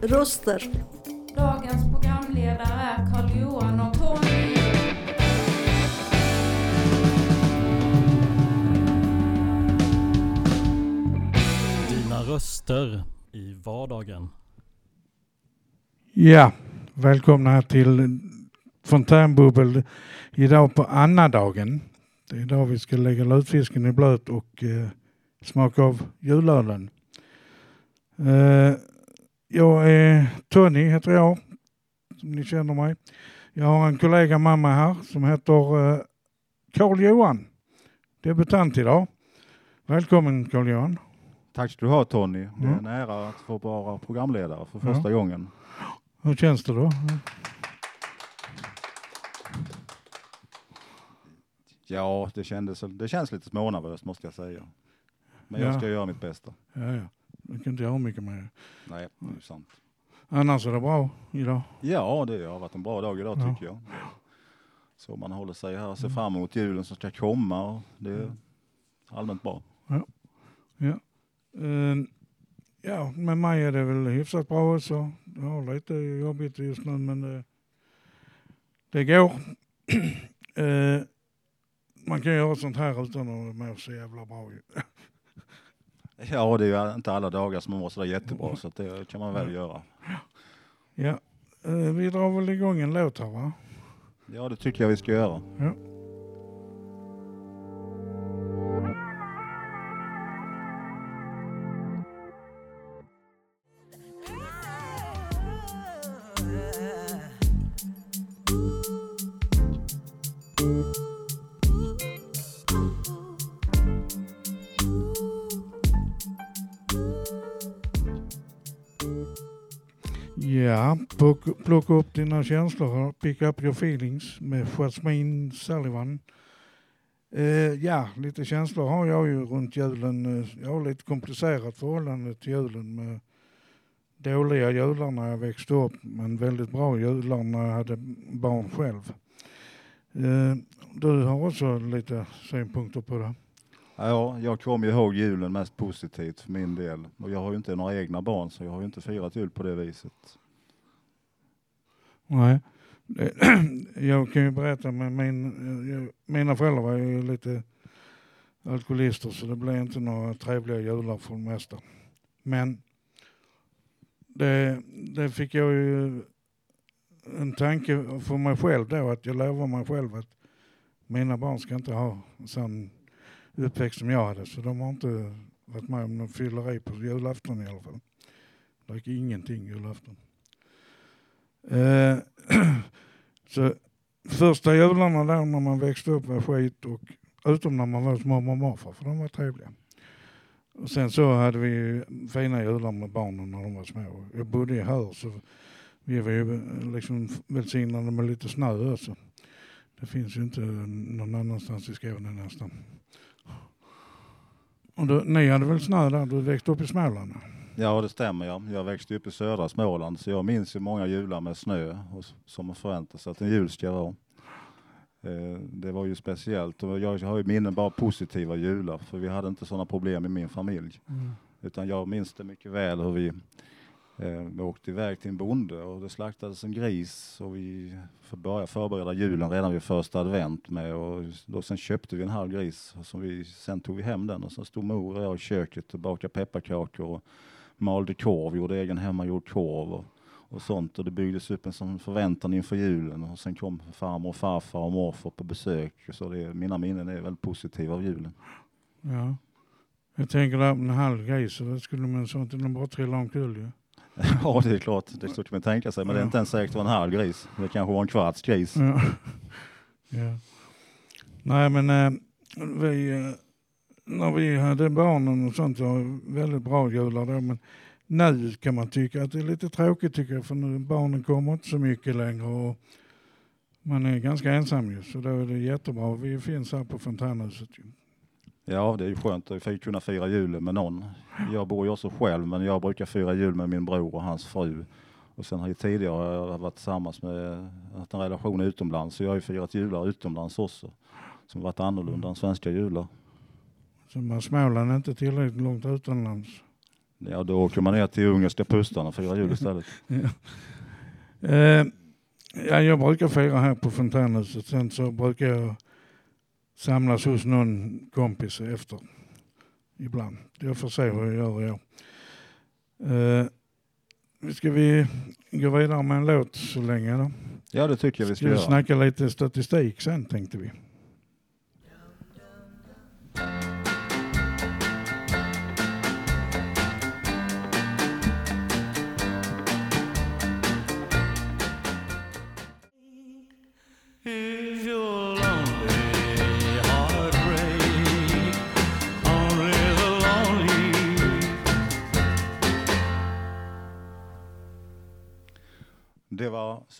Röster. Dagens programledare är Karl-Johan och Tony. Dina röster i vardagen. Ja, välkomna här till Fontänbubbel idag på annadagen. Det är idag vi ska lägga lutfisken i blöt och eh, smaka av julölen. Eh, jag är Tony heter jag, som ni känner mig. Jag har en kollega med mig här som heter eh, Carl Johan. Debutant idag. Välkommen Carl Johan. Tack ska du ha Tony. Det är Ja. en ära att få vara programledare för Ja. första gången. Hur känns det då? Ja, det, kändes, det känns lite smånervöst måste jag säga. Men jag Ja. ska göra mitt bästa. Ja, ja. Jag kan inte göra mycket mer. Nej, det är sant. Annars är det bra idag. Ja, det har varit en bra dag idag Ja. tycker jag. Så man håller sig här och ser fram emot julen som ska komma. Och det är allmänt bra. Eh, ja, med mig är det väl hyfsat bra också. Jag har lite jobbigt just nu men det, det går. Eh, man kan göra sånt här utan att må så jävla bra. Ja, det är ju inte alla dagar som man mår sådär jättebra så att det kan man väl göra. Ja, eh, vi drar väl igång en låt här va? Ja, det tycker jag vi ska göra. Ja. Plocka, upp dina känslor. Pick up your feelings med Jasmine Sullivan. Eh, ja, lite känslor har jag ju runt julen. Eh, jag har lite komplicerat förhållande till julen med dåliga jular när jag växte upp men väldigt bra jular när jag hade barn själv. Eh, du har också lite synpunkter på det? Ja, jag kommer ju ihåg julen mest positivt för min del. Och jag har ju inte några egna barn så jag har ju inte firat jul på det viset. Nej. Jag kan ju berätta men min, jag- mina föräldrar var ju lite alkoholister så det blev inte några trevliga jular för det mesta. Men det, det fick jag ju en tanke för mig själv då att jag lovar mig själv att mina barn ska inte ha sån uppväxt som jag hade så de har inte varit med om någon fylleri på julafton i alla fall. Drack ingenting julafton. Eh, så första jularna där när man växte upp var skit och utom när man var hos mormor och morfar för de var trevliga. Och sen så hade vi fina jular med barnen när de var små. Jag bodde i Höör så vi var ju eh, liksom välsignade med lite snö också. Det finns ju inte någon annanstans i Skåne nästan. Och då, ni hade väl snö där? Du växte upp i Småland? Ja, det stämmer. Ja. Jag växte upp i södra Småland så jag minns ju många jular med snö och som man förväntar sig att en jul ska vara. Eh, Det var ju speciellt och jag har ju minnen bara positiva jular för vi hade inte sådana problem i min familj. Utan jag minns det mycket väl hur vi, eh, vi åkte iväg till en bonde och det slaktades en gris och vi för börja förbereda julen redan vid första advent med och då sen köpte vi en halv gris och som vi, sen tog vi hem den och så stod mor och jag i köket och bakade pepparkakor och malde korv, gjorde egen hemmagjord korv och, och sånt och det byggdes upp en sån förväntan inför julen och sen kom farmor och farfar och morfar på besök så det, mina minnen är väldigt positiva av julen. Ja. Jag tänker där med en halv gris, så det skulle man sånt inte bara trilla omkull ju. Ja, det är klart, det så kan man tänka sig, men det är inte ens säkert att det var en halv gris. Det kanske var en kvarts gris. Ja. ja. Nej men eh, vi, eh, när vi hade barnen och sånt var väldigt bra jular då men nu kan man tycka att det är lite tråkigt tycker jag för nu barnen kommer inte så mycket längre och man är ganska ensam ju så då är det jättebra. Vi finns här på fontänhuset ju. Ja, det är ju skönt att kunna fira julen med någon. Jag bor ju också själv, men jag brukar fira jul med min bror och hans fru. Och sen har jag tidigare varit tillsammans med, haft en relation utomlands, så jag har ju firat jular utomlands också. Som varit annorlunda än svenska jular. Så man Småland inte tillräckligt långt utomlands. Ja, då åker man ner till Ungerska pustarna och firar jul istället. Eh, ja, jag brukar fira här på fontänhuset. Sen så brukar jag samlas hos någon kompis efter ibland. Jag får se vad jag gör i år. Eh, ska vi gå vidare med en låt så länge då? Ja, det tycker jag vi ska Ska vi göra. snacka lite statistik sen tänkte vi.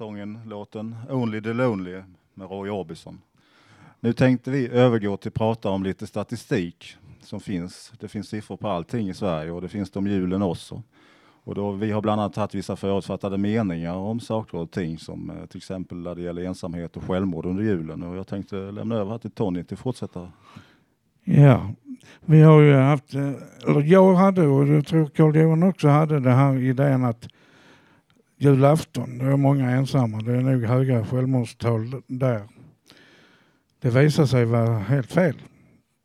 Sången, låten Only the Lonely med Roy Orbison. Nu tänkte vi övergå till att prata om lite statistik som finns. Det finns siffror på allting i Sverige och det finns det om julen också. Och då, vi har bland annat haft vissa förutfattade meningar om saker och ting som eh, till exempel när det gäller ensamhet och självmord under julen. Och jag tänkte lämna över till Tony till att fortsätta. Ja, vi har ju haft, eh, eller jag hade och jag tror Carl Johan också hade det här idén att julafton, det är många ensamma, det är nog höga självmordstal där. Det visade sig vara helt fel.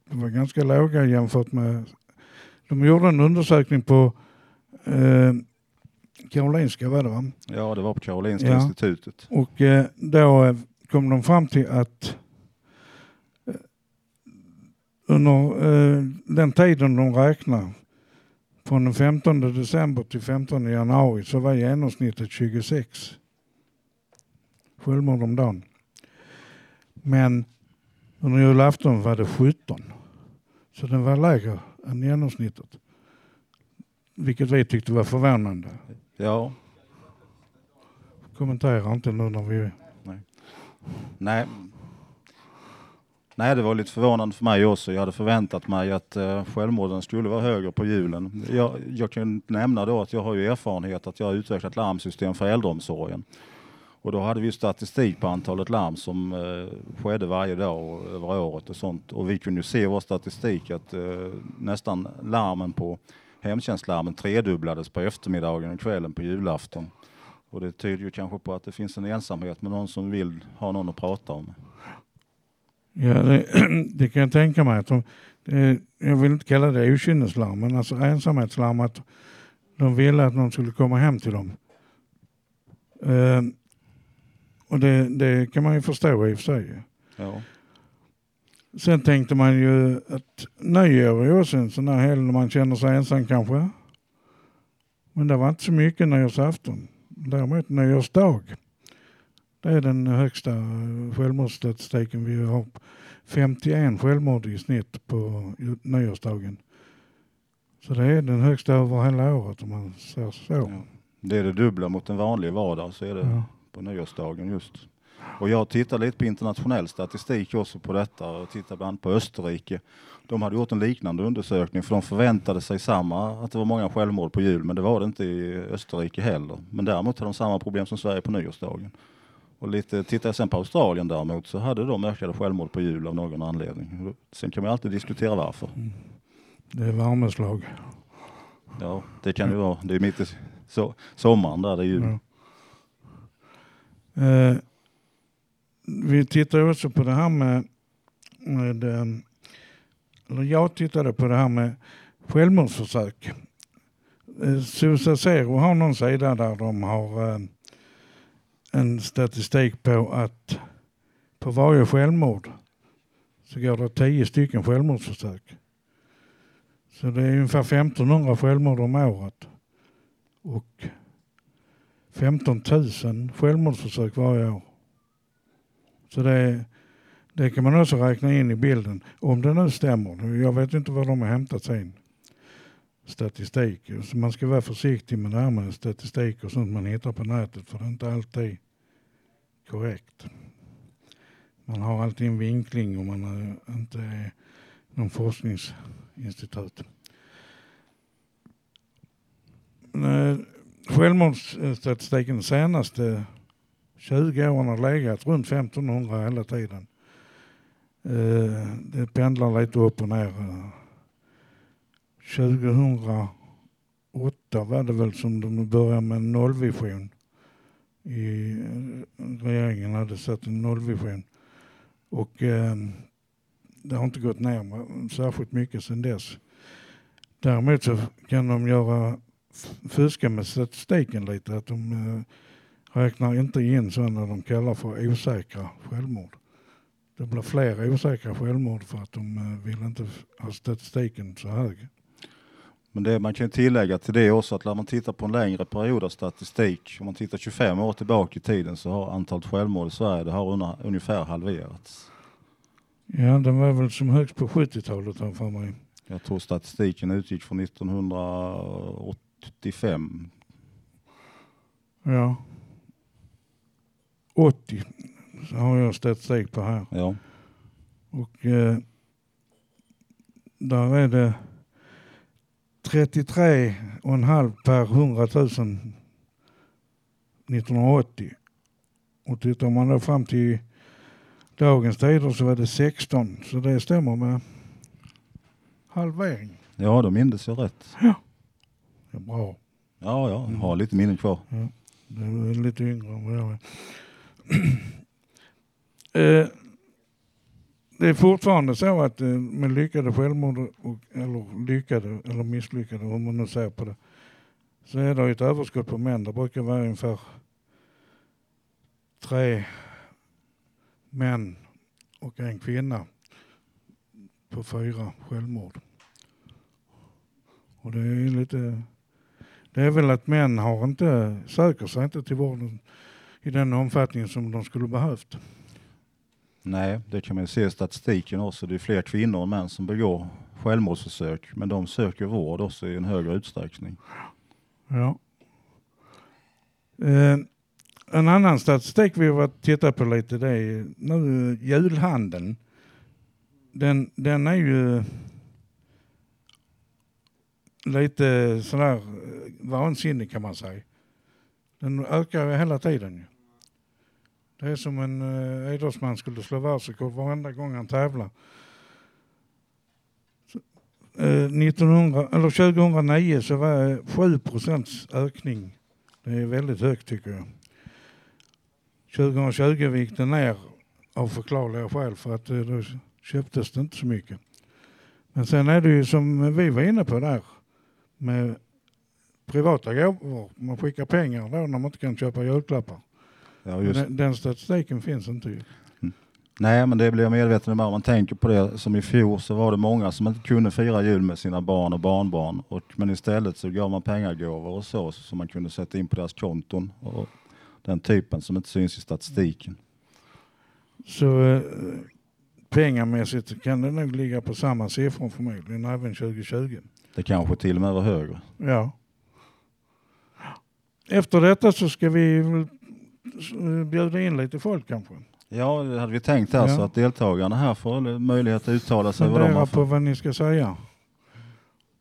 Det var ganska låga jämfört med, de gjorde en undersökning på eh, Karolinska var det va? Ja, det var på Karolinska Ja. institutet. Och eh, då eh, kom de fram till att eh, under eh, den tiden de räknar, från den 15 december till 15 januari, så var genomsnittet 26 självmord om dagen. Men under julafton var det 17. Så den var lägre än genomsnittet. Vilket vi tyckte var förvånande. Ja, Kommenterar inte nu när vi... Nej. Nej, Nej, det var lite förvånande för mig också. Jag hade förväntat mig att eh, självmorden skulle vara högre på julen. Jag, jag kan nämna då att jag har ju erfarenhet att jag har utvecklat larmsystem för äldreomsorgen. Och då hade vi statistik på antalet larm som eh, skedde varje dag och över året och sånt. Och vi kunde ju se i vår statistik att eh, nästan larmen på hemtjänstlarmen tredubblades på eftermiddagen och kvällen på julafton. Och det tyder ju kanske på att det finns en ensamhet med någon som vill ha någon att prata om. Ja, det, det kan jag tänka mig. Att de, det, jag vill inte kalla det okynneslarm, men alltså ensamhetslarm. Att de ville att någon skulle komma hem till dem. Eh, och det, det kan man ju förstå i och för sig. Ja. Sen tänkte man ju att nyår är också en sån här helg när man känner sig ensam kanske. Men det var inte så mycket nyårsafton. Däremot nyårsdag. Det är den högsta självmordsstatistiken vi har. 51 självmord i snitt på nyårsdagen. Så det är den högsta över hela året om man ser så. Ja. Det är det dubbla mot en vanlig vardag, så är det Ja. på nyårsdagen just. Och jag tittar lite på internationell statistik också på detta och tittar bland annat på Österrike. De hade gjort en liknande undersökning för de förväntade sig samma, att det var många självmord på jul, men det var det inte i Österrike heller. Men däremot har de samma problem som Sverige på nyårsdagen. Och lite, tittar jag sen på Australien däremot så hade de ökade självmord på jul av någon anledning. Sen kan man alltid diskutera varför. Det är värmeslag. Ja, det kan ju vara. Det är mitt i so sommaren där, det är jul. Ja. Eh, vi tittar också på det här med, med eh, eller jag tittade på det här med självmordsförsök. Eh, Susa Zero har någon sida där de har eh, en statistik på att på varje självmord så går det tio stycken självmordsförsök. Så det är ungefär 1500 självmord om året. Och 15 000 självmordsförsök varje år. Så det, det kan man också räkna in i bilden. Om det nu stämmer. Jag vet inte var de har hämtat sin statistik. Så man ska vara försiktig med det här med statistik och sånt man hittar på nätet för det är inte alltid korrekt. Man har alltid en vinkling om man är- inte är någon forskningsinstitut. Eh, självmordsstatistiken de senaste 20 åren har legat runt 1500 hela tiden. Eh, det pendlar lite upp och ner. 2008 var det väl som de började med nollvision. I, eh, regeringen hade satt en nollvision. Och eh, det har inte gått ner särskilt mycket sedan dess. Däremot så kan de göra fuska med statistiken lite. Att de eh, räknar inte in sådana de kallar för osäkra självmord. Det blir fler osäkra självmord för att de eh, vill inte ha statistiken så hög. Men det, man kan tillägga till det också att när man tittar på en längre period av statistik, om man tittar 25 år tillbaka i tiden så har antalet självmord i Sverige det har una, ungefär halverats. Ja, den var väl som högst på 70-talet har jag för mig. Jag tror statistiken utgick från 1985. Ja. 80 så har jag statistik på här. Ja, Och eh, där är det 33,5 per 100 000 1980. Och tittar man då fram till dagens tider så var det 16. Så det stämmer med halvering. ja då mindes jag rätt. Det är bra. Ja, ja, jag har lite minnen kvar. Du är lite yngre än vad jag är. Det är fortfarande så att eh, med lyckade självmord, och, eller lyckade eller misslyckade, om man nu ser på det, så är det ett överskott på män. Det brukar vara ungefär tre män och en kvinna på fyra självmord. Och det är lite det är väl att män har inte, söker sig inte till vården i den omfattning som de skulle behövt. Nej, det kan man ju se i statistiken också. Det är fler kvinnor än män som begår självmordsförsök, men de söker vård också i en högre utsträckning. Ja. Eh, en annan statistik vi har tittat på lite det är nu julhandeln. Den, den är ju lite sådär eh, vansinnig kan man säga. Den ökar ju hela tiden ju. Det är som en eh, idrottsman skulle slå världsrekord varenda gång han tävlar. Så, eh, 1900, eller 2009 så var det 7 procents ökning. Det är väldigt högt tycker jag. 2020 gick det ner av förklarliga skäl för att eh, då köptes det inte så mycket. Men sen är det ju som vi var inne på där med privata gåvor. Man skickar pengar då när man inte kan köpa julklappar. Ja, just Den, den statistiken finns inte ju. Nej, men det blir jag medveten om. Om man tänker på det som i fjol så var det många som inte kunde fira jul med sina barn och barnbarn. Och, men istället så gav man pengagåvor och så som man kunde sätta in på deras konton. Och den typen som inte syns i statistiken. Så eh, pengamässigt kan det nog ligga på samma siffror förmodligen även 2020. Det kanske till och med var högre. Ja. Efter detta så ska vi bjuda in lite folk kanske. Ja, det hade vi tänkt här Ja. att deltagarna här får möjlighet att uttala sig vad de Fundera på vad ni ska säga.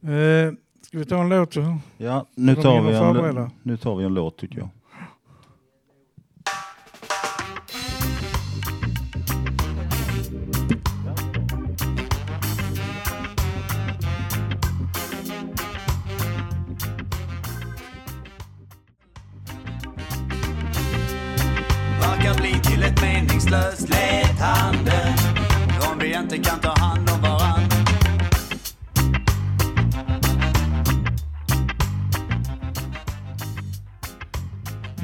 Eh, ska vi ta en låt så? Ja, nu tar, vi en, nu tar vi en låt tycker jag. Vårdslöst lät handen. om vi inte kan ta hand om varann.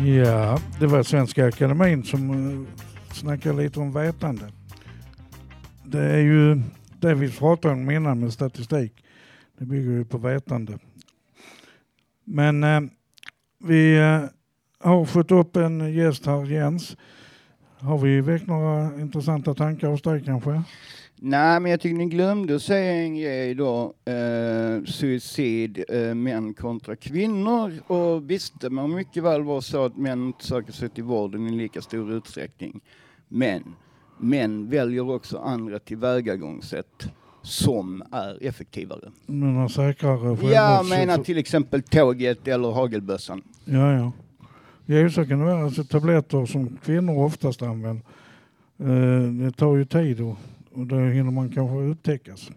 Ja, det var Svenska Akademin som eh, snackade lite om vetande. Det är ju det vi pratade om innan med statistik. Det bygger ju på vetande. Men eh, vi eh, har fått upp en gäst här, Jens. Har vi väckt några intressanta tankar hos dig kanske? Nej, men jag tycker ni glömde att säga en grej då. Eh, suicid, eh, män kontra kvinnor. Och visst, det må mycket väl vara så att män inte söker sig till vården i lika stor utsträckning. Men män väljer också andra tillvägagångssätt som är effektivare. Med några säkrare Jag självmords- menar till exempel tåget eller hagelbössan. Ja, ja. Ja, det vara. Alltså, tabletter som kvinnor oftast använder. Eh, det tar ju tid och, och då hinner man kanske upptäckas.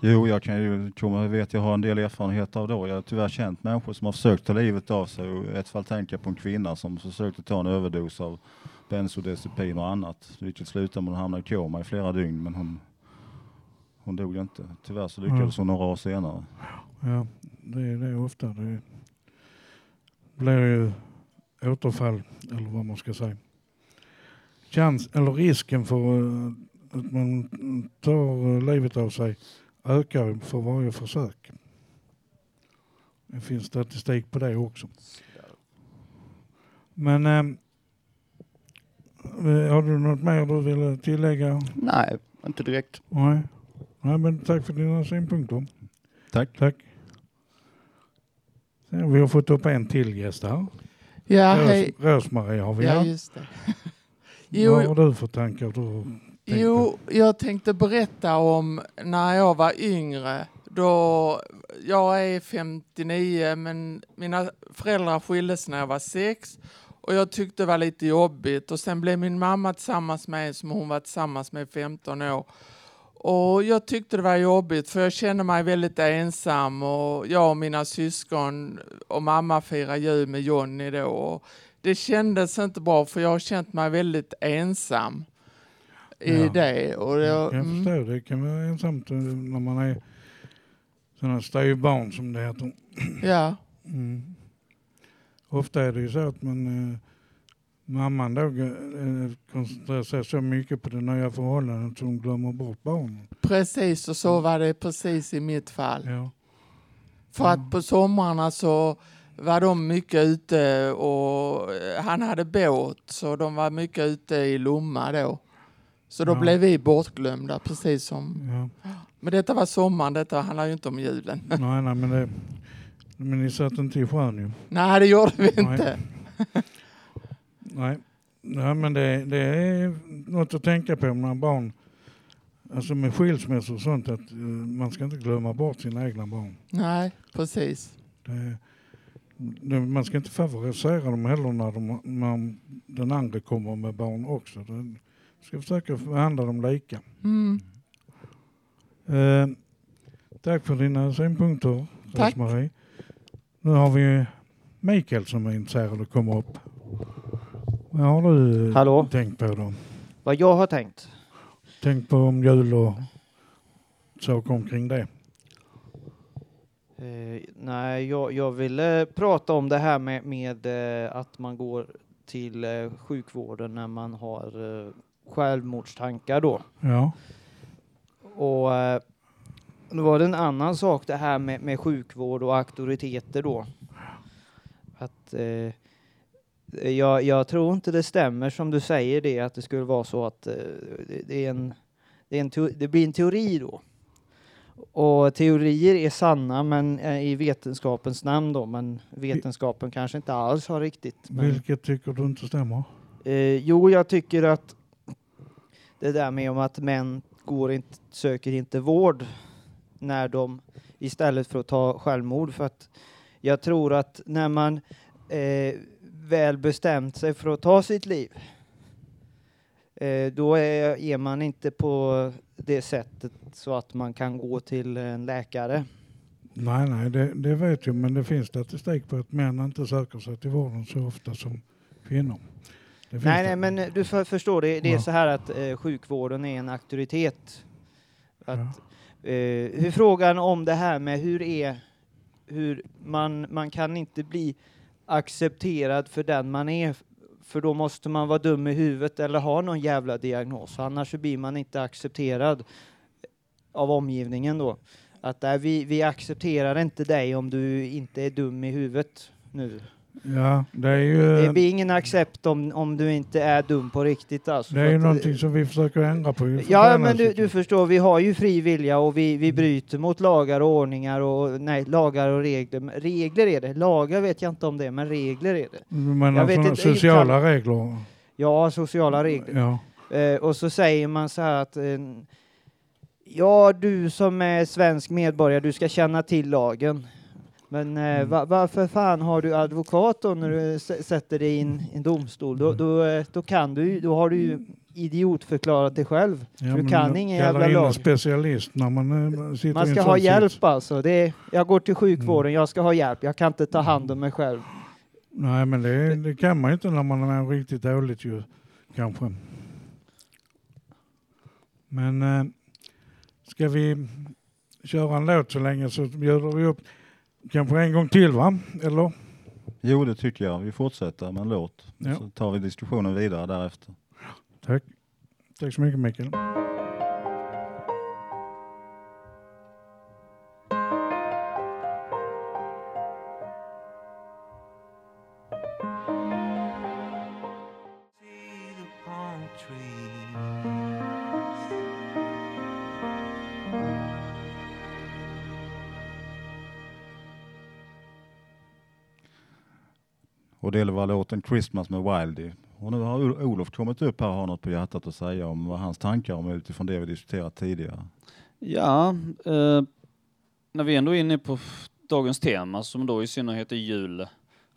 Jo, jag kan ju, jag vet jag har en del erfarenhet av det. Jag har tyvärr känt människor som har försökt ta livet av sig i ett fall tänker jag på en kvinna som försökte ta en överdos av bensodiazepin och annat. Vilket slutade med att hon hamnade i koma i flera dygn men hon, hon dog inte. Tyvärr så lyckades hon några år senare. Ja, det är det ofta. Det blir ju återfall, eller vad man ska säga. Chans, eller risken för eh, att man tar eh, livet av sig ökar för varje försök. Det finns statistik på det också. Men ehm, eh, har du något mer du vill tillägga? Nej, inte direkt. Nej. Nej, men tack för dina synpunkter. Tack. Tack. Vi har fått upp en till gäst här. Ja, Ros- hej. Rosmarie har vi Ja, just det. Vad Jo, har du för tankar? Du jo, jag tänkte berätta om när jag var yngre. Då, jag är 59 men mina föräldrar skildes när jag var sex och jag tyckte det var lite jobbigt och sen blev min mamma tillsammans med en som hon var tillsammans med i 15 år. Och jag tyckte det var jobbigt för jag kände mig väldigt ensam och jag och mina syskon och mamma firade jul med Jonny då. Det kändes inte bra för jag har känt mig väldigt ensam i Ja. det. Och jag, Jag mm, förstår, det kan vara ensamt eh, när man är sådana styvbarn som det heter. ja, Mm. Ofta är det ju så att man, eh, mamman då eh, koncentrerar sig så mycket på det nya förhållandet som glömmer bort barnen. precis och så var det precis i mitt fall. Ja. För att på somrarna så var de mycket ute och eh, han hade båt så de var mycket ute i Lomma då. Så då Ja. blev vi bortglömda precis som... Ja. Men detta var sommaren, detta handlar ju inte om julen. nej, nej, men, det, men ni satt inte i sjön ju. Nej, det gjorde vi Nej. Nej, ja, men det, det är något att tänka på när barn, alltså med skilsmässor och sånt, att eh, man ska inte glömma bort sina egna barn. Nej, precis. Det, det, man ska inte favorisera dem heller när, de, när den andra kommer med barn också. Det, ska försöka behandla dem lika. Mm. Eh, tack för dina synpunkter, Tack. Rose-Marie. Nu har vi Mikael som är intresserad att komma upp. Vad har du Hallå? tänkt på då? Vad jag har tänkt? Tänkt på om jul och saker omkring det? Eh, nej, jag, jag ville prata om det här med, med eh, att man går till eh, sjukvården när man har eh, självmordstankar då. Ja, Och eh, då var det en annan sak det här med, med sjukvård och auktoriteter då. Att eh, jag, jag tror inte det stämmer som du säger det att det skulle vara så att eh, det, det är en, det, är en teo- det blir en teori då. Och teorier är sanna men eh, i vetenskapens namn då, men vetenskapen kanske inte alls har riktigt. Vilket tycker du inte stämmer? Eh, jo, jag tycker att det där med om att män går inte, söker inte vård när de istället för att ta självmord för att jag tror att när man eh, väl bestämt sig för att ta sitt liv eh, då är, är man inte på det sättet så att man kan gå till en läkare. Nej, nej, det, det vet jag, men det finns statistik på att män inte söker sig till vården så ofta som kvinnor. Nej, nej, men du för, förstår, det, det är Ja. så här att eh, sjukvården är en auktoritet. Att, Ja. eh, hur frågan om det här med hur är, hur man, man kan inte bli accepterad för den man är, för då måste man vara dum i huvudet eller ha någon jävla diagnos, annars så blir man inte accepterad av omgivningen då. Att där, vi, vi accepterar inte dig om du inte är dum i huvudet nu. Ja, det är ju, Det blir ingen accept om, om du inte är dum på riktigt alltså. det är ju någonting som vi försöker ändra på. Ja, men du, du förstår, vi har ju fri vilja och vi, vi bryter mot lagar och ordningar och nej, lagar och regler. Regler är det, lagar vet jag inte om det men regler är det. Men jag vet inte, sociala regler. Ja, sociala regler. Ja. Eh, och så säger man så här att eh, ja, du som är svensk medborgare, du ska känna till lagen. Men eh, Mm. va, varför fan har du advokat då när du sätter dig i en, en domstol? Då, då, eh, då kan du då har du ju idiotförklarat dig själv. Ja, du kan ingen jävla lag. specialist när man eh, sitter Man ska ha sits. hjälp alltså. Det är, jag går till sjukvården, Mm. jag ska ha hjälp. Jag kan inte ta hand om mig själv. Nej, men det, det kan man ju inte när man är riktigt dåligt ju, kanske. Men eh, ska vi köra en låt så länge så bjuder vi upp kanske en gång till va? Eller? Jo, det tycker jag. Vi fortsätter med en låt. Ja. Så tar vi diskussionen vidare därefter. Tack. Tack så mycket Mikael. Det var låten Christmas med Wildy. Och nu har Olof kommit upp här och har något på hjärtat att säga om vad hans tankar om utifrån det vi diskuterat tidigare. Ja, eh, när vi ändå är inne på dagens tema som då i synnerhet är jul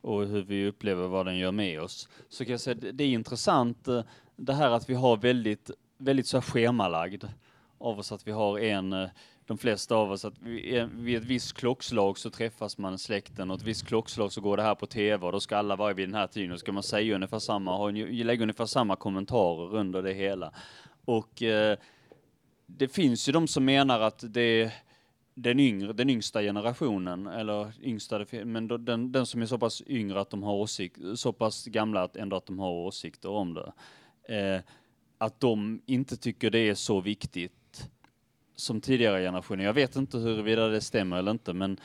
och hur vi upplever vad den gör med oss, så kan jag säga att det är intressant eh, det här att vi har väldigt, väldigt så schemalagd av oss att vi har en, eh, de flesta av oss, att vid ett visst klockslag så träffas man släkten och ett visst klockslag så går det här på tv och då ska alla vara vid den här tiden och ska man säga ungefär samma, ha, lägga ungefär samma kommentarer under det hela. Och eh, det finns ju de som menar att det den, yngre, den yngsta generationen, eller yngsta, men den, den som är så pass yngre att de har åsikt, så pass gamla att ändå att de har åsikter om det, eh, att de inte tycker det är så viktigt som tidigare generationer. Jag vet inte huruvida det stämmer eller inte, men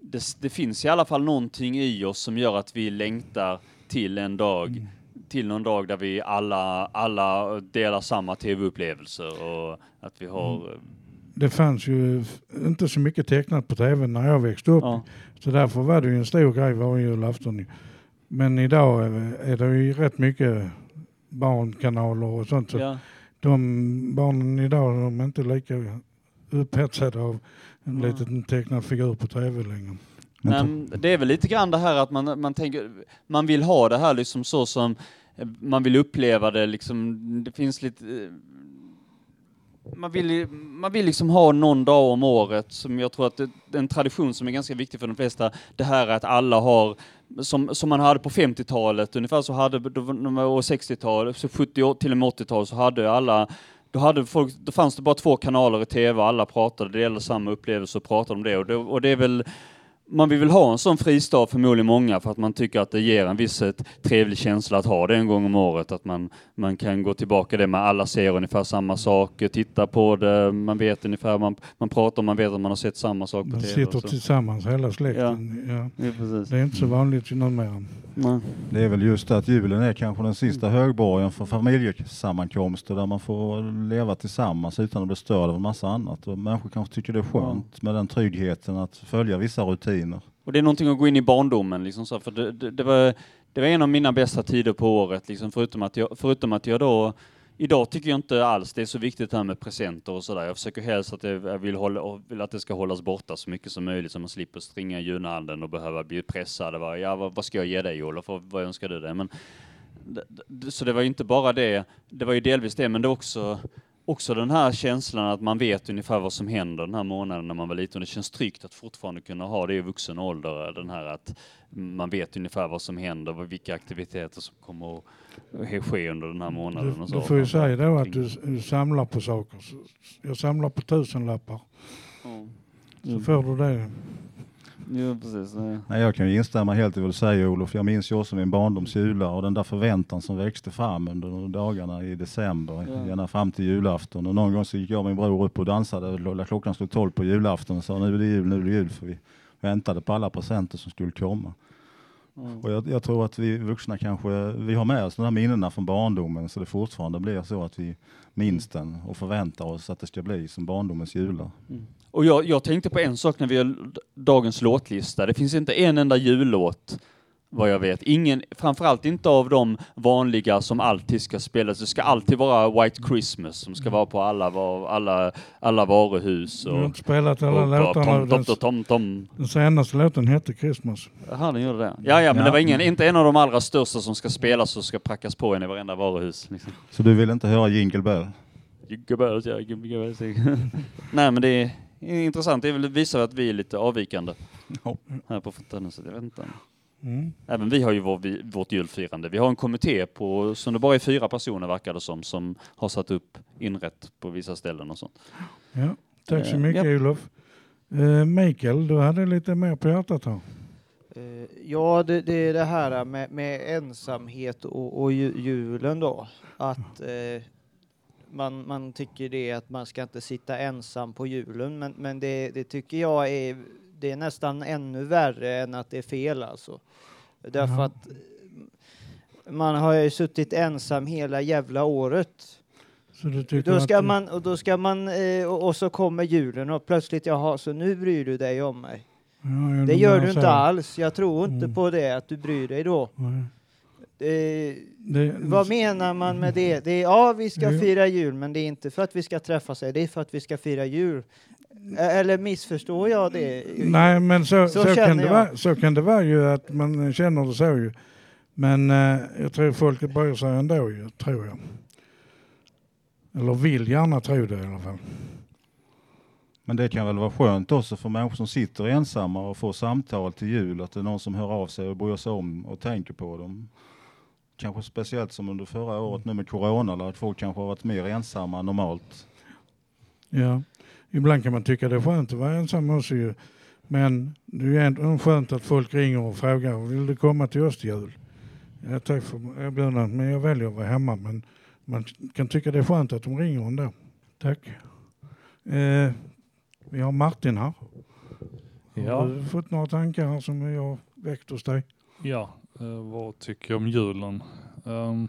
det, det finns i alla fall någonting i oss som gör att vi längtar till en dag till någon dag där vi alla, alla delar samma tv-upplevelser och att vi har... Det fanns ju inte så mycket tecknat på tv när jag växte upp. Ja. Så därför var det ju en stor grej varje julafton. ju. Men idag är- är det ju rätt mycket barnkanaler och sånt. Så Ja. De barnen idag de är inte lika upphetsade av en Ja. liten tecknad figur på tv längre. Men det är väl lite grann det här att man, man tänker, man vill ha det här liksom så som eh, man vill uppleva det liksom, det finns lite eh, man vill, man vill liksom ha någon dag om året som jag tror att det är en tradition som är ganska viktig för de flesta. Det här att alla har, som, som man hade på 50-talet, ungefär så hade, då, och 60-talet, 70 till och med 80-talet så hade alla då, hade folk, då fanns det bara två kanaler i tv, och alla pratade, det gällde samma upplevelse och pratade om det. Och det, och det är väl, man vill väl ha en sån fristad, förmodligen många, för att man tycker att det ger en viss trevlig känsla att ha det en gång om året. Att man, man kan gå tillbaka det med alla ser ungefär samma saker, titta på det, man vet ungefär, man, man pratar om, man vet att man har sett samma sak på tv. sitter och så. tillsammans hela släkten. Ja. Ja, precis. Det är inte så vanligt numera. Nej. Det är väl just det att julen är kanske den sista högborgen för familjesammankomster där man får leva tillsammans utan att bli störd av en massa annat. Och människor kanske tycker det är skönt med den tryggheten att följa vissa rutiner. Och det är någonting att gå in i barndomen, liksom så, för det, det, det, var, det var en av mina bästa tider på året, liksom, förutom, att jag, förutom att jag då Idag tycker jag inte alls det är så viktigt här med presenter och sådär. Jag försöker helst att jag, vill, hålla, och vill att det ska hållas borta så mycket som möjligt så man slipper stringa i julhandeln och behöva bli pressad. Var, ja, vad, vad ska jag ge dig Olof? Vad, vad önskar du dig? Men, så det var ju inte bara det, det var ju delvis det, men det var också, också den här känslan att man vet ungefär vad som händer den här månaden när man var liten. Och det känns tryggt att fortfarande kunna ha det i vuxen ålder, den här att man vet ungefär vad som händer, vilka aktiviteter som kommer att ske under den här månaden. och Du, så. du får ju säga då att du, du samlar på saker. Jag samlar på tusenlappar. Ja. Så får du det. Jo, precis. Nej. Nej, jag kan ju instämma helt i vad du säger Olof. Jag minns ju också min barndoms jular och den där förväntan som växte fram under de dagarna i december, Ja. gärna fram till julafton. Och någon gång så gick jag och min bror upp och dansade klockan slog tolv på julafton och sa nu är det jul, nu är det jul. För vi väntade på alla presenter som skulle komma. Och jag, jag tror att vi vuxna kanske, vi har med oss de här minnena från barndomen så det fortfarande blir så att vi minns den och förväntar oss att det ska bli som barndomens jular. Och jag, jag tänkte på en sak när vi gör dagens låtlista. Det finns inte en enda jullåt Vad jag vet. Ingen, framförallt inte av de vanliga som alltid ska spelas. Det ska alltid vara White Christmas som ska vara på alla, var- alla, alla varuhus. Du har Och, inte spelat alla och, låtarna. tom, tom, tom, tom. den senaste låten hette Christmas. Jaha, den gjorde det. Ja, ja, men Ja. det var ingen, inte en av de allra största som ska spelas och ska prackas på en i varenda varuhus. Liksom. Så du vill inte höra Jingle Bell? Gubbar, ja, gubbar, gubbar. Nej, men det är intressant. Det visar att vi är lite avvikande Ja. här på Fontänhuset. Jag vet inte. Mm. Även vi har ju vår, vårt julfirande. Vi har en kommitté på, som det bara är fyra personer verkar det som, som har satt upp inrätt på vissa ställen och sånt. Ja, tack så Eh, mycket ja. Olof. Uh, Mikael, du hade lite mer på hjärtat här. Eh, Ja, det, det är det här med, med ensamhet och, och ju- julen då. Att eh, man, man tycker det att man ska inte sitta ensam på julen, men, men det, det tycker jag är, det är nästan ännu värre än att det är fel alltså. Därför Ja. att man har ju suttit ensam hela jävla året. Då ska man, och då ska man, eh, och, så kommer julen och plötsligt, jaha, så nu bryr du dig om mig. Ja, Det gör du inte alls. Jag tror inte Mm. på det, att du bryr dig då. Nej. Eh, Det, vad menar man med det? det är, ja, vi ska fira jul, men det är inte för att vi ska träffa sig, det är för att vi ska fira jul. Eller missförstår jag det? Nej, men så, Så så, kan det vara, så kan det vara ju att man känner det så ju. Men eh, jag tror folket bryr sig ändå ju, tror jag. Eller vill gärna tro det i alla fall. Men det kan väl vara skönt också för människor som sitter ensamma och får samtal till jul, att det är någon som hör av sig och bryr sig om och tänker på dem. Kanske speciellt som under förra året nu med corona, där att folk kanske har varit mer ensamma än normalt. Ja. Ibland kan man tycka det är skönt att vara ensam också ju. Men det är ju ändå skönt att folk ringer och frågar, vill du komma till oss till jul? Ja, tack för erbjudandet, men jag väljer att vara hemma. Men man kan tycka det är skönt att de ringer ändå. Tack. Eh, vi har Martin här. Har Ja, du fått några tankar här som jag har väckt hos dig? ja. Eh, vad tycker jag om julen? Um,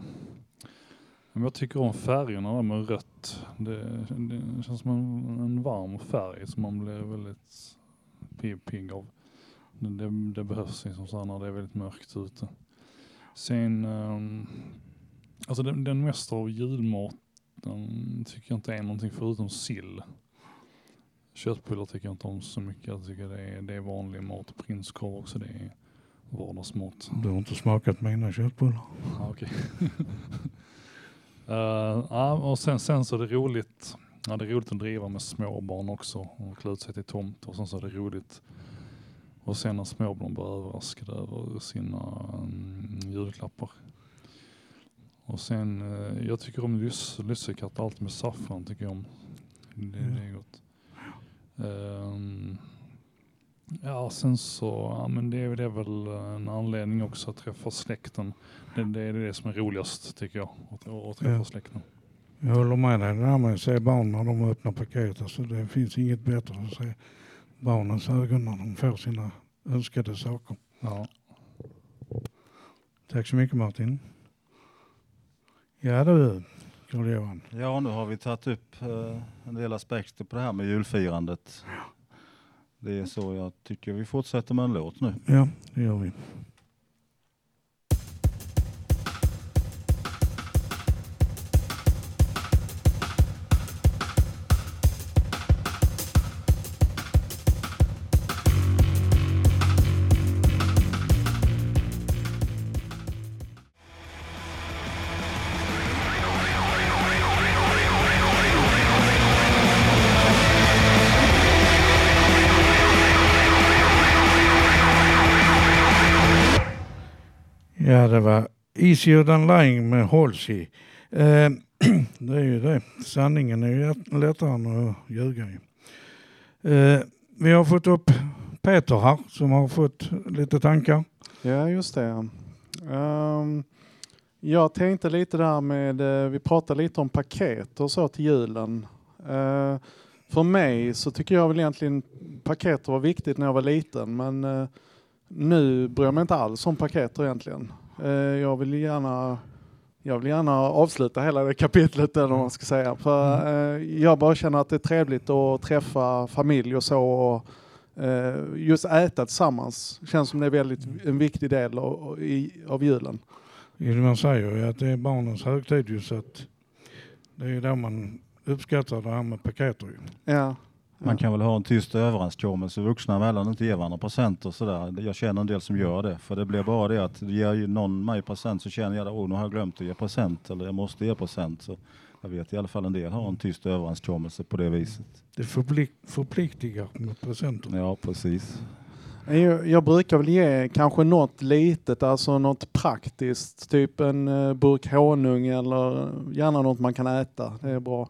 jag tycker om färgerna där med rött. Det, det känns som en, en varm färg som man blir väldigt pigg, av. Det, det, det behövs liksom så här när det är väldigt mörkt ute. Sen, um, alltså den, den mesta av julmaten tycker jag inte är någonting förutom sill. Köttbullar tycker jag inte om så mycket. Jag tycker det är, det är vanlig mat. Prinskorv också, det är vardagsmat. Du har inte smakat mina köttbullar? Ja, okej. Eh, ja, och sen, sen så är det roligt. Ja, det är roligt att driva med småbarn också och klä ut sig till tomte och sen så är det roligt och sen när småbarn blir överraskade över sina um, julklappar. Och sen, eh, jag tycker om lys- lussekatter, allt med saffran tycker jag om. Det, det är gott. Ehm, ja, sen så, ja men det är, det är väl en anledning också att träffa släkten. Det, det är det som är roligast tycker jag, att, att träffa Ja. släkten. Jag håller med dig. Det där med att se barn när de öppnar paket. Alltså det finns inget bättre än att se barnens ögon när de får sina önskade saker. Ja. Tack så mycket Martin. Ja du, Carl-Johan. Ja, nu har vi tagit upp eh, en del aspekter på det här med julfirandet. Det är så jag tycker vi fortsätter med en låt nu. Ja, det gör vi. Easier than lying med Halsey. Eh, det är ju det. Sanningen är ju lättare än att ljuga. Eh, vi har fått upp Peter här som har fått lite tankar. Ja, just det. Um, jag tänkte lite där med, eh, vi pratade lite om paket och så till julen. Uh, för mig så tycker jag väl egentligen paket var viktigt när jag var liten men uh, nu bryr jag mig inte alls om paket egentligen. Eh, jag vill gärna jag vill gärna avsluta hela det kapitlet eller vad man ska säga. För, eh, jag bara känner att det är trevligt att träffa familj och så och Eh, just äta tillsammans känns som det är väldigt en viktig del av, i, av julen. Man säger ju att det är barnens högtid ju så att det är då man uppskattar det här med paketer. Ja. Man kan väl ha en tyst överenskommelse vuxna emellan, inte ge varandra presenter och sådär. Jag känner en del som gör det. För det blir bara det att ger någon mig present så känner jag att oh, nu har jag glömt att ge present eller jag måste ge present. Så jag vet i alla fall en del har en tyst överenskommelse på det viset. Det förplikt, förpliktigar med presenter. Ja, precis. Jag, jag brukar väl ge kanske något litet, alltså något praktiskt. Typ en eh, burk honung eller gärna något man kan äta. Det är bra.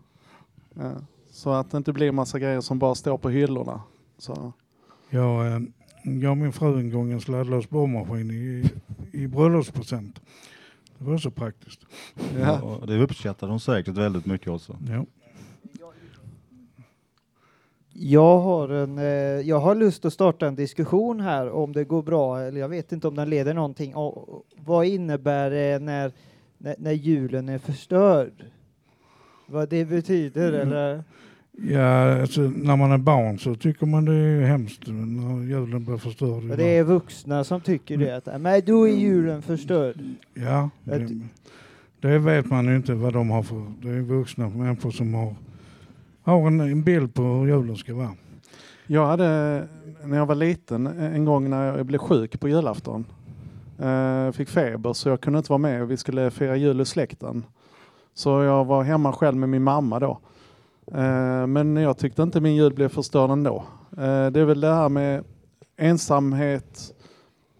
Ja. Så att det inte blir massa grejer som bara står på hyllorna. Så. Jag eh, gav min fru en gång en sladdlös borrmaskin i, i bröllopspresent. Det var så praktiskt. Ja. och det uppskattar de säkert väldigt mycket också. Ja. Jag har, en, eh, jag har lust att starta en diskussion här om det går bra, eller jag vet inte om den leder någonting. Och, vad innebär det när, när, när julen är förstörd? Vad det betyder Mm. eller? Ja, alltså, när man är barn så tycker man det är hemskt när julen blir förstörd. Och det är vuxna som tycker det, att men då är julen förstörd. Ja, det, det vet man ju inte vad de har för... Det är vuxna människor som har, har en, en bild på hur julen ska vara. Jag hade, när jag var liten, en gång när jag blev sjuk på julafton. Eh, fick feber så jag kunde inte vara med. Vi skulle fira jul i släkten. Så jag var hemma själv med min mamma då. Eh, men jag tyckte inte min jul blev förstörd ändå. Eh, det är väl det här med ensamhet.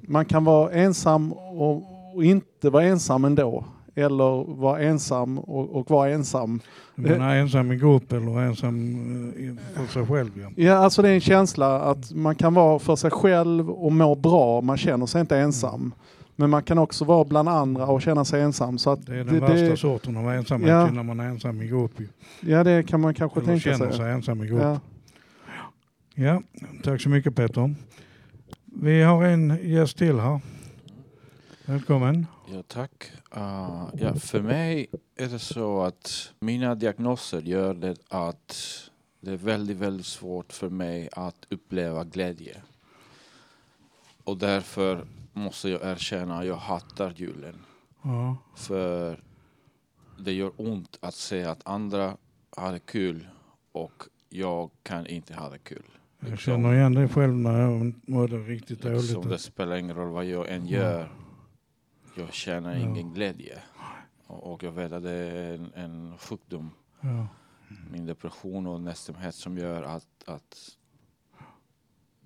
Man kan vara ensam och, inte vara ensam ändå. Eller vara ensam och, och vara ensam. Du menar ensam i grupp eller ensam eh, för sig själv? Ja. Ja, alltså det är en känsla att man kan vara för sig själv och må bra. Man känner sig inte ensam. Men man kan också vara bland andra och känna sig ensam. Så att Det är den värsta sorten av ensamhet Ja. när man är ensam i grupp. Ja, det kan man kanske Eller tänka känner sig. sig ensam i grupp. Ja. Ja, tack så mycket Peter. Vi har en gäst till här. Välkommen. Ja, tack. Uh, ja, för mig är det så att mina diagnoser gör det att det är väldigt, väldigt svårt för mig att uppleva glädje. Och därför måste jag erkänna jag hatar julen. Ja. För det gör ont att se att andra har det kul och jag kan inte ha det kul. Jag känner igen det själv när jag mådde riktigt Liksom, dåligt. det spelar ingen roll vad jag än gör. Jag känner Ja. ingen glädje. Och, jag vet att det är en, en sjukdom. Ja. Min depression och nästumhet som gör att, att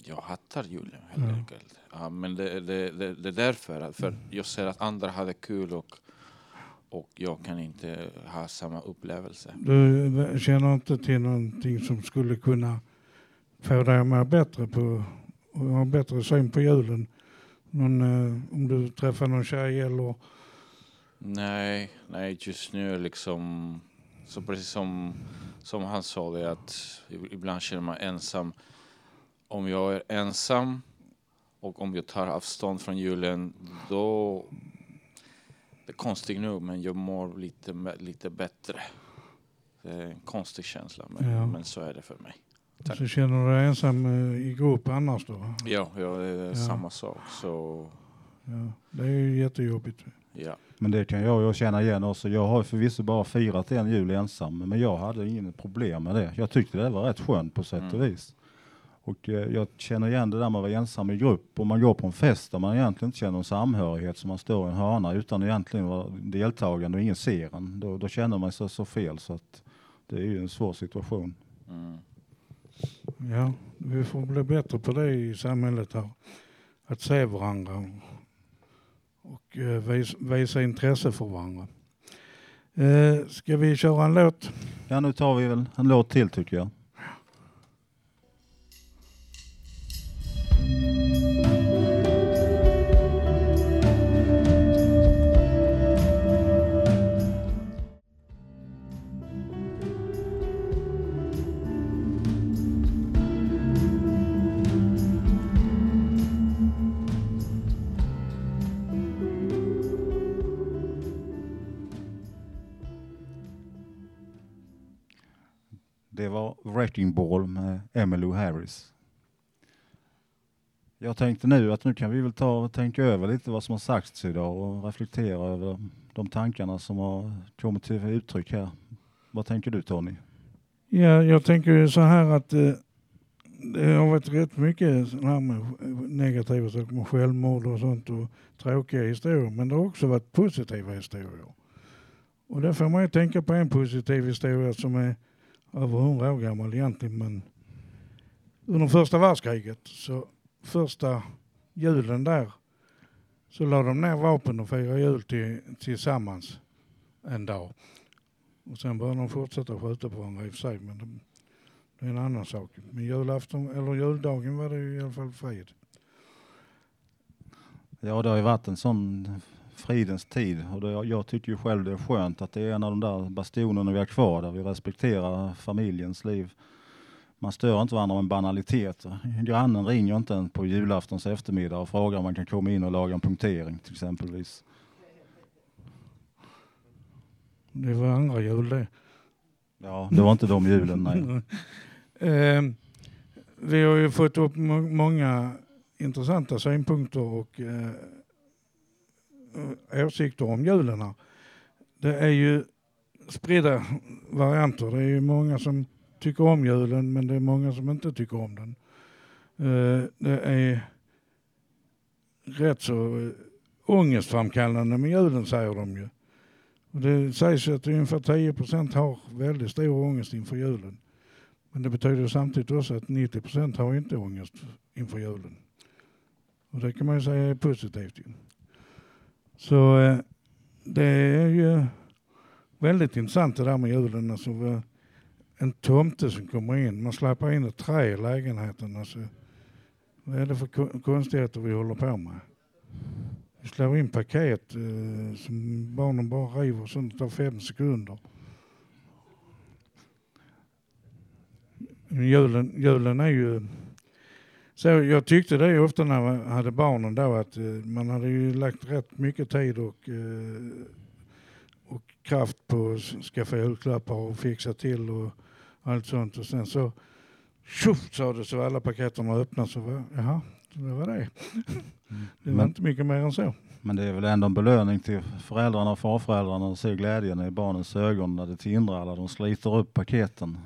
jag hatar julen helt Ja. enkelt. Ja, men det, det, det, det är därför. För jag ser att andra har det kul och, och jag kan inte ha samma upplevelse. Du känner inte till någonting som skulle kunna få dig att må bättre på och ha bättre syn på julen? Någon, eh, om du träffar någon tjej eller Nej, nej just nu liksom, så precis som, som han sa det att ibland känner man ensam. Om jag är ensam och om jag tar avstånd från julen då, det är konstigt nu men jag mår lite, lite bättre. Det är en konstig känsla men, Ja. men så är det för mig. Tack. så känner du dig ensam eh, i grupp annars då? Ja, ja det är Ja. samma sak. Så Ja, det är ju jättejobbigt. ja. Men det kan jag ju känna igen också. Jag har förvisso bara firat en jul ensam, men jag hade ingen problem med det. Jag tyckte det var rätt skönt på sätt och Mm. vis. Och eh, jag känner igen det där med att vara ensam i grupp. Om man går på en fest där man egentligen inte känner någon samhörighet, som man står i en hörna utan egentligen vara deltagande och ingen ser en. Då, då känner man sig så fel så att det är ju en svår situation. Mm. Ja, vi får bli bättre på det i samhället här. Att se varandra och eh, vis, visa intresse för varandra. Eh, ska vi köra en låt? Ja, nu tar vi väl en låt till tycker jag. Wrecking Ball med Emmylou Harris. Jag tänkte nu att nu kan vi väl ta och tänka över lite vad som har sagts idag och reflektera över de tankarna som har kommit till uttryck här. Vad tänker du Tony? Ja, jag tänker ju så här att eh, det har varit rätt mycket här med negativa saker med självmord och sånt och tråkiga historier. Men det har också varit positiva historier. Och där får man ju tänka på en positiv historia som är över hundra år gammal egentligen. Men under första världskriget, så första julen där, så la de ner vapen och firade jul till, tillsammans en dag. Och sen började de fortsätta skjuta på varandra i och för sig, men de, det är en annan sak. Men julafton, eller juldagen var det i alla fall frid. Ja, det har ju varit en sån fridens tid och det, jag tycker ju själv det är skönt att det är en av de där bastionerna vi har kvar där vi respekterar familjens liv. Man stör inte varandra med banaliteter. Grannen ringer inte en på julaftons eftermiddag och frågar om man kan komma in och laga en punktering till exempelvis. Det var andra jul det. Ja, det var inte de julen, nej. Eh, vi har ju fått upp må- många intressanta synpunkter och eh, Eh, åsikter om julen här. Det är ju spridda varianter. Det är ju många som tycker om julen men det är många som inte tycker om den. Eh, det är rätt så eh, ångestframkallande med julen säger de ju. Och det sägs ju att ungefär 10 procent har väldigt stor ångest inför julen. Men det betyder samtidigt också att 90 procent har inte ångest inför julen. Och det kan man ju säga är positivt. Så eh, det är ju väldigt intressant det där med julen. Alltså, en tomte som kommer in, man släpper in ett trä i lägenheten. Alltså, vad är det för konstigheter vi håller på med? Vi slår in paket eh, som barnen bara river, sånt tar fem sekunder. Julen, julen är ju... Så jag tyckte det ofta när jag hade barnen då att eh, man hade ju lagt rätt mycket tid och, eh, och kraft på att skaffa julklappar och fixa till och allt sånt. Och sen så tjoff sa det så var alla paketerna öppna så var, jaha, det var det. Det var Men- inte mycket mer än så. Men det är väl ändå en belöning till föräldrarna och farföräldrarna att se glädjen i barnens ögon när det tindrar eller de sliter upp paketen.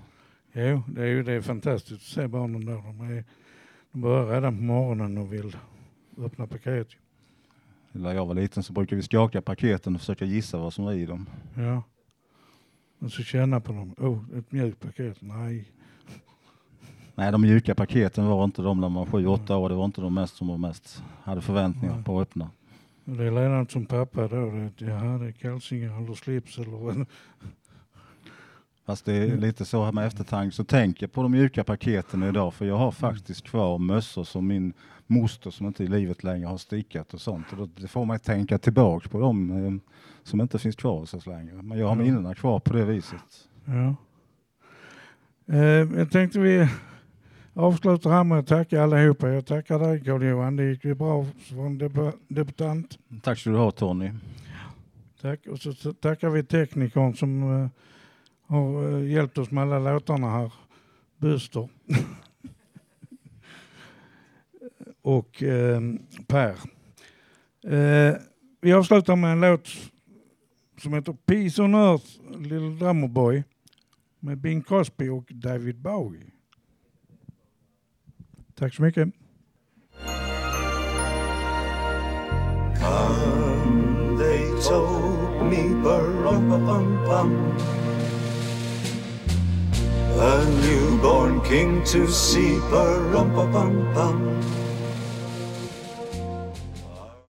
Jo, det är ju det är fantastiskt att se barnen där. De, är, de börjar redan på morgonen och vill öppna paket. När jag var liten så brukade vi skaka paketen och försöka gissa vad som var i dem. Ja. Och så känna på dem. Oh, ett mjukt paket. Nej. Nej, de mjuka paketen var inte de när man var sju, åtta år. Det var inte de mest som var mest hade förväntningar Nej. på att öppna. Det är likadant som pappa då. Det, jaha, det är kalsingar eller slips eller vad. Fast det är lite så här med eftertanke så tänker jag på de mjuka paketen idag för jag har faktiskt kvar mössor som min moster som inte i livet längre har stickat och sånt. Och då, det får mig tänka tillbaka på dem eh, som inte finns kvar hos oss längre. Men jag har Ja. minnena kvar på det viset. Ja. Eh, jag tänkte vi avslutar här med att tacka allihopa. Jag tackar dig Carl-Johan. Det gick ju bra som debu- debutant. Tack ska du ha Tony. Tack. Och så tackar vi teknikern som eh, har eh, hjälpt oss med alla låtarna här. Buster. och eh, Per. Eh, vi avslutar med en låt som heter Peace on Earth, Little Drummer Boy med Bing Crosby och David Bowie. Tack så mycket. Come, they told me, bum a newborn king to see. Pum pum pum pum.